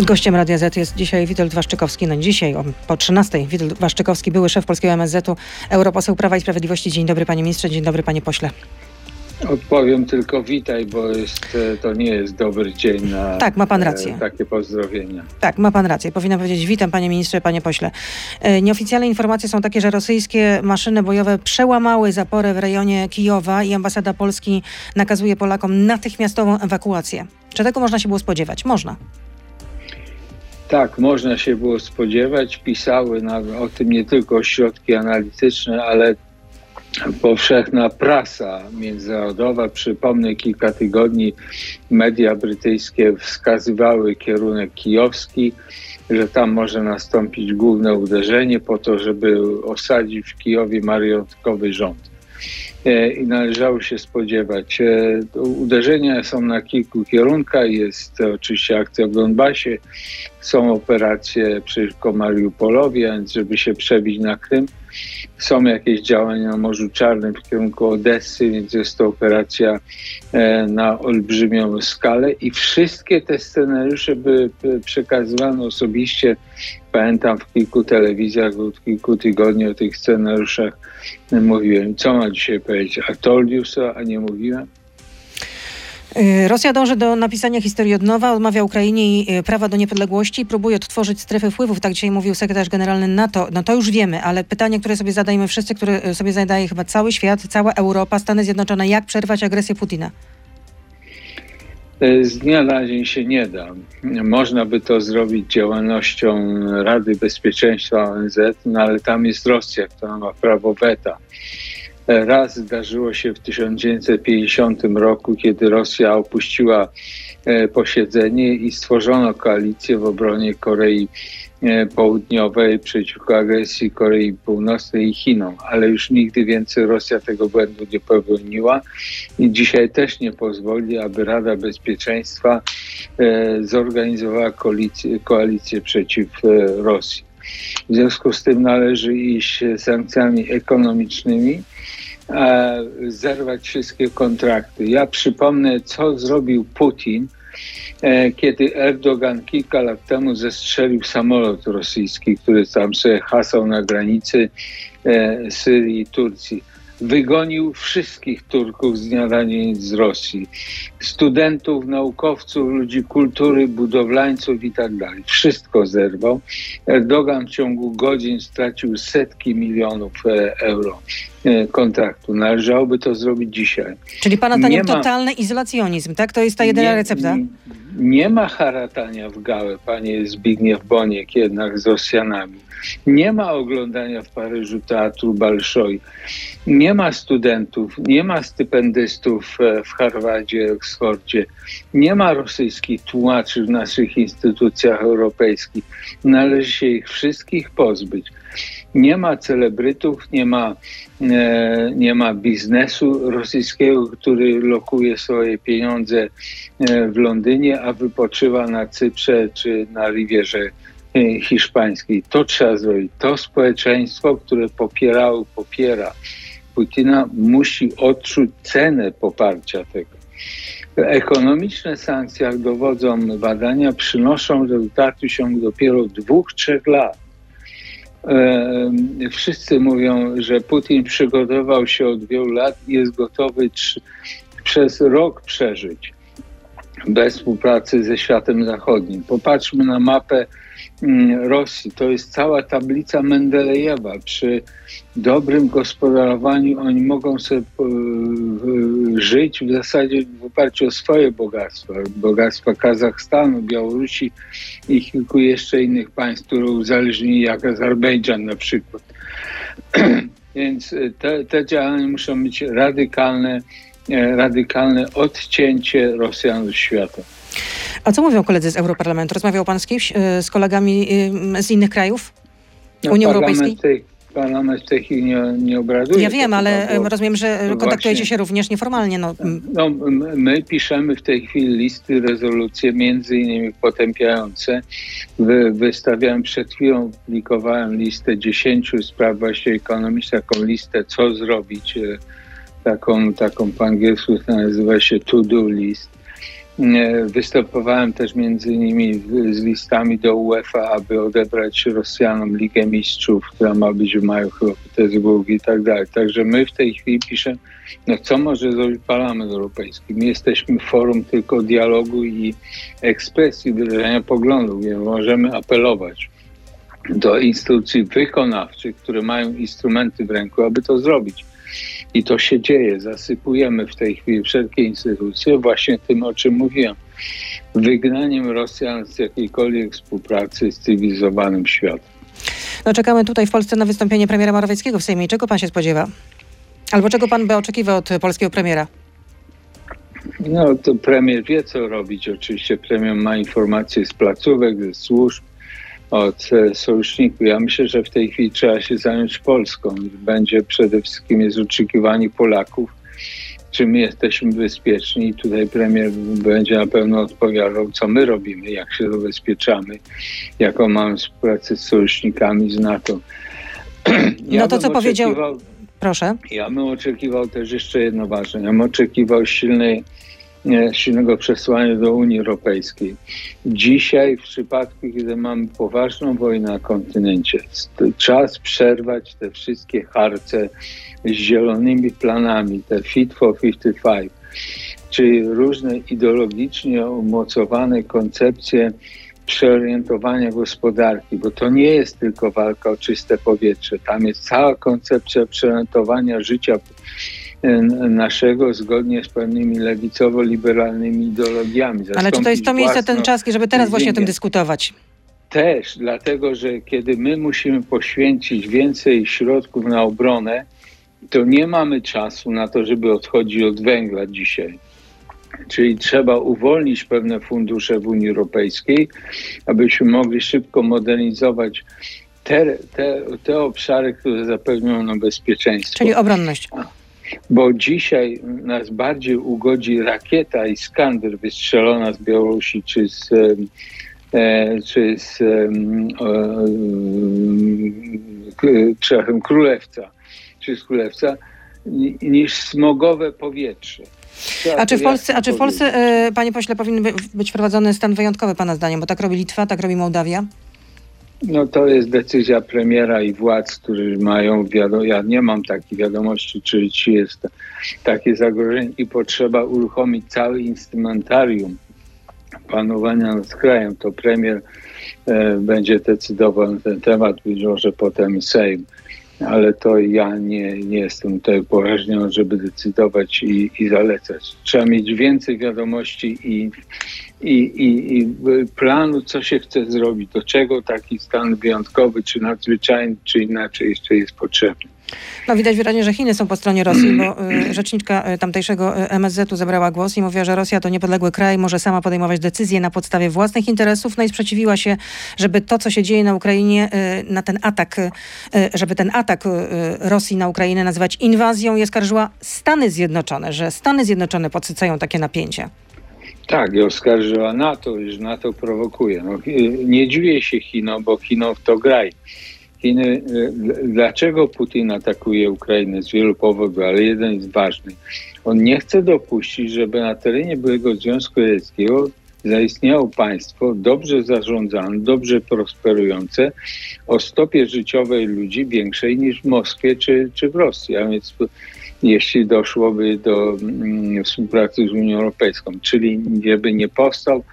Gościem Radia Z jest dzisiaj Witold Waszczykowski. No dzisiaj o, po 13. Witold Waszczykowski, były szef polskiego MSZ-u, europoseł Prawa i Sprawiedliwości. Dzień dobry panie ministrze, dzień dobry panie pośle. Odpowiem tylko witaj, bo jest, e, to nie jest dobry dzień na Tak, ma pan rację. e, takie pozdrowienia. Tak, ma pan rację. Powinna powiedzieć witam panie ministrze, panie pośle. E, Nieoficjalne informacje są takie, że rosyjskie maszyny bojowe przełamały zaporę w rejonie Kijowa i ambasada Polski nakazuje Polakom natychmiastową ewakuację. Czy tego można się było spodziewać? Można. Tak, można się było spodziewać. Pisały na, o tym nie tylko ośrodki analityczne, ale powszechna prasa międzynarodowa. Przypomnę, kilka tygodni media brytyjskie wskazywały kierunek kijowski, że tam może nastąpić główne uderzenie po to, żeby osadzić w Kijowie marionetkowy rząd. E, I należało się spodziewać. E, Uderzenia są na kilku kierunkach. Jest oczywiście akcja w Donbasie, są operacje przeciwko Mariupolowi, a więc żeby się przebić na Krym. Są jakieś działania na Morzu Czarnym w kierunku Odessy, więc jest to operacja e, na olbrzymią skalę i wszystkie te scenariusze były przekazywane osobiście. Pamiętam w kilku telewizjach od kilku tygodni o tych scenariuszach mówiłem. Co ma dzisiaj powiedzieć? A told you so, a nie mówiłem? Y, Rosja dąży do napisania historii od nowa, odmawia Ukrainie y, prawa do niepodległości, próbuje odtworzyć strefy wpływów, tak dzisiaj mówił sekretarz generalny NATO. No to już wiemy, ale pytanie, które sobie zadajemy wszyscy, które y, sobie zadaje chyba cały świat, cała Europa, Stany Zjednoczone, jak przerwać agresję Putina? Z dnia na dzień się nie da. Można by to zrobić działalnością Rady Bezpieczeństwa ONZ, no ale tam jest Rosja, która ma prawo weta. Raz zdarzyło się w 1950 roku, kiedy Rosja opuściła e, posiedzenie i stworzono koalicję w obronie Korei e, Południowej przeciwko agresji Korei Północnej i Chinom, ale już nigdy więcej Rosja tego błędu nie popełniła i dzisiaj też nie pozwoli, aby Rada Bezpieczeństwa e, zorganizowała koalicję, koalicję przeciw Rosji. W związku z tym należy iść sankcjami ekonomicznymi, e, zerwać wszystkie kontrakty. Ja przypomnę, co zrobił Putin, e, kiedy Erdogan kilka lat temu zestrzelił samolot rosyjski, który tam sobie hasał na granicy e, Syrii i Turcji. Wygonił wszystkich Turków z dnia na dzień z Rosji. Studentów, naukowców, ludzi kultury, budowlańców i tak dalej. Wszystko zerwał. Erdogan w ciągu godzin stracił setki milionów e, euro e, kontraktu. Należałoby to zrobić dzisiaj. Czyli pana zdaniem Nie ma- totalny izolacjonizm, tak? To jest ta jedyna Nie- recepta? Nie, nie ma haratania w gałę, panie Zbigniew Boniek, jednak z Rosjanami. Nie ma oglądania w Paryżu teatru Balszoj. Nie ma studentów, nie ma stypendystów e, w Harvardzie, Oksfordzie. Nie ma rosyjskich tłumaczy w naszych instytucjach europejskich. Należy się ich wszystkich pozbyć. Nie ma celebrytów, nie ma, e, nie ma biznesu rosyjskiego, który lokuje swoje pieniądze e, w Londynie, a wypoczywa na Cyprze czy na Rivierze e, Hiszpańskiej. To trzeba zrobić. To społeczeństwo, które popierało, popiera Putina, musi odczuć cenę poparcia tego. Ekonomiczne sankcje, jak dowodzą badania, przynoszą rezultaty ciągu dopiero dwóch, trzech lat. E, Wszyscy mówią, że Putin przygotował się od wielu lat i jest gotowy przez rok przeżyć bez współpracy ze światem zachodnim. Popatrzmy na mapę mm, Rosji. To jest cała tablica Mendelejewa. Przy dobrym gospodarowaniu oni mogą sobie e, żyć w zasadzie w oparciu o swoje bogactwa. Bogactwa Kazachstanu, Białorusi i kilku jeszcze innych państw, które uzależnili, jak Azerbejdżan na przykład. Więc e, te, te działania muszą być radykalne, radykalne odcięcie Rosjan od świata. A co mówią koledzy z Europarlamentu? Rozmawiał pan z kimś, y, z kolegami y, z innych krajów No, Unii Europejskiej? tej- Parlament w tej chwili nie, nie obraduje. Ja wiem, ale było- rozumiem, że kontaktujecie właśnie. się również nieformalnie. No, No, my piszemy w tej chwili listy, rezolucje, między innymi potępiające. Wy, wystawiałem przed chwilą, publikowałem listę 10 spraw właśnie ekonomicznych, taką listę, co zrobić, e, taką, taką po angielsku to nazywa się to-do list. Występowałem też między innymi z listami do UEFA, aby odebrać Rosjanom Ligę Mistrzów, która ma być w maju chyba w Petersburgu i tak dalej. Także my w tej chwili piszemy, no co może zrobić Parlament Europejski? My jesteśmy forum tylko dialogu i ekspresji, wyrażania poglądów. Nie możemy apelować do instytucji wykonawczych, które mają instrumenty w ręku, aby to zrobić. I to się dzieje. Zasypujemy w tej chwili wszelkie instytucje właśnie tym, o czym mówiłem. Wygnaniem Rosjan z jakiejkolwiek współpracy z cywilizowanym światem. No czekamy tutaj w Polsce na wystąpienie premiera Morawieckiego w Sejmie. Czego pan się spodziewa? Albo czego pan by oczekiwał od polskiego premiera? No to premier wie, co robić. Oczywiście premier ma informacje z placówek, ze służb, od e, sojuszników. Ja myślę, że w tej chwili trzeba się zająć Polską. Będzie przede wszystkim jest oczekiwanie Polaków, czy my jesteśmy bezpieczni. I tutaj premier będzie na pewno odpowiadał, co my robimy, jak się zabezpieczamy, jaką mamy współpracę z sojusznikami z NATO. No to co powiedział- Proszę. ja bym oczekiwał też jeszcze jedno ważne. Ja bym oczekiwał silnej, silnego przesłania do Unii Europejskiej. Dzisiaj, w przypadku, kiedy mamy poważną wojnę na kontynencie, czas przerwać te wszystkie harce z zielonymi planami, te Fit for 55, czy różne ideologicznie umocowane koncepcje przeorientowania gospodarki, bo to nie jest tylko walka o czyste powietrze. Tam jest cała koncepcja przeorientowania życia e, naszego zgodnie z pewnymi lewicowo-liberalnymi ideologiami. Ale czy to jest to miejsce, ten czas, żeby teraz właśnie o tym dyskutować? Też, dlatego że kiedy my musimy poświęcić więcej środków na obronę, to nie mamy czasu na to, żeby odchodzić od węgla dzisiaj. Czyli trzeba uwolnić pewne fundusze w Unii Europejskiej, abyśmy mogli szybko modernizować te, te, te obszary, które zapewnią nam bezpieczeństwo. Czyli obronność. Bo dzisiaj nas bardziej ugodzi rakieta Iskander wystrzelona z Białorusi czy z, e, czy z Królewca, czy z Królewca, ni- niż smogowe powietrze. A czy w Polsce, a czy w Polsce e, panie pośle, powinien by- być wprowadzony stan wyjątkowy pana zdaniem? Bo tak robi Litwa, tak robi Mołdawia. No to jest decyzja premiera i władz, którzy mają wiadomo, ja nie mam takiej wiadomości, czy, czy jest takie zagrożenie i potrzeba uruchomić cały instrumentarium panowania nad krajem. To premier e, będzie decydował na ten temat, być może potem Sejm. Ale to ja nie, nie jestem tutaj upoważniony, żeby decydować i, i zalecać. Trzeba mieć więcej wiadomości i, i, i, i planu, co się chce zrobić, do czego taki stan wyjątkowy, czy nadzwyczajny, czy inaczej jeszcze jest potrzebny. No widać wyraźnie, że Chiny są po stronie Rosji, bo e, rzeczniczka e, tamtejszego e, MSZ-u zabrała głos i mówiła, że Rosja to niepodległy kraj, może sama podejmować decyzje na podstawie własnych interesów, no i sprzeciwiła się, żeby to, co się dzieje na Ukrainie, na ten atak, żeby ten atak Rosji na Ukrainę nazywać inwazją i oskarżyła Stany Zjednoczone, że Stany Zjednoczone podsycają takie napięcia. Tak, i oskarżyła NATO, iż NATO prowokuje. No, nie dziwię się Chinom, bo Chinom to graj. Chiny, y, dlaczego Putin atakuje Ukrainę z wielu powodów, ale jeden jest ważny. On nie chce dopuścić, żeby na terenie byłego Związku Radzieckiego zaistniało państwo dobrze zarządzane, dobrze prosperujące, o stopie życiowej ludzi większej niż w Moskwie czy, czy w Rosji. A więc jeśli doszłoby do mm, współpracy z Unią Europejską, czyli żeby nie powstał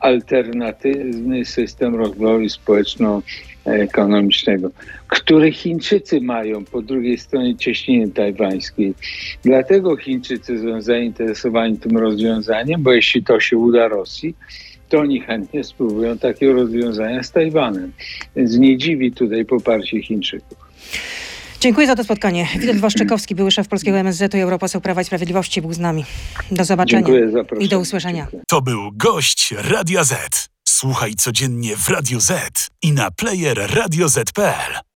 alternatywny system rozwoju społeczno-ekonomicznego, który Chińczycy mają po drugiej stronie cieśniny tajwańskiej. Dlatego Chińczycy są zainteresowani tym rozwiązaniem, bo jeśli to się uda Rosji, to oni chętnie spróbują takiego rozwiązania z Tajwanem. Więc nie dziwi tutaj poparcie Chińczyków. Dziękuję za to spotkanie. Witold Waszczykowski, były szef polskiego MSZ-u i europoseł Prawa i Sprawiedliwości był z nami. Do zobaczenia i do usłyszenia. Dziękuję. To był gość Radia Z. Słuchaj codziennie w Radio Z i na player radioz.pl.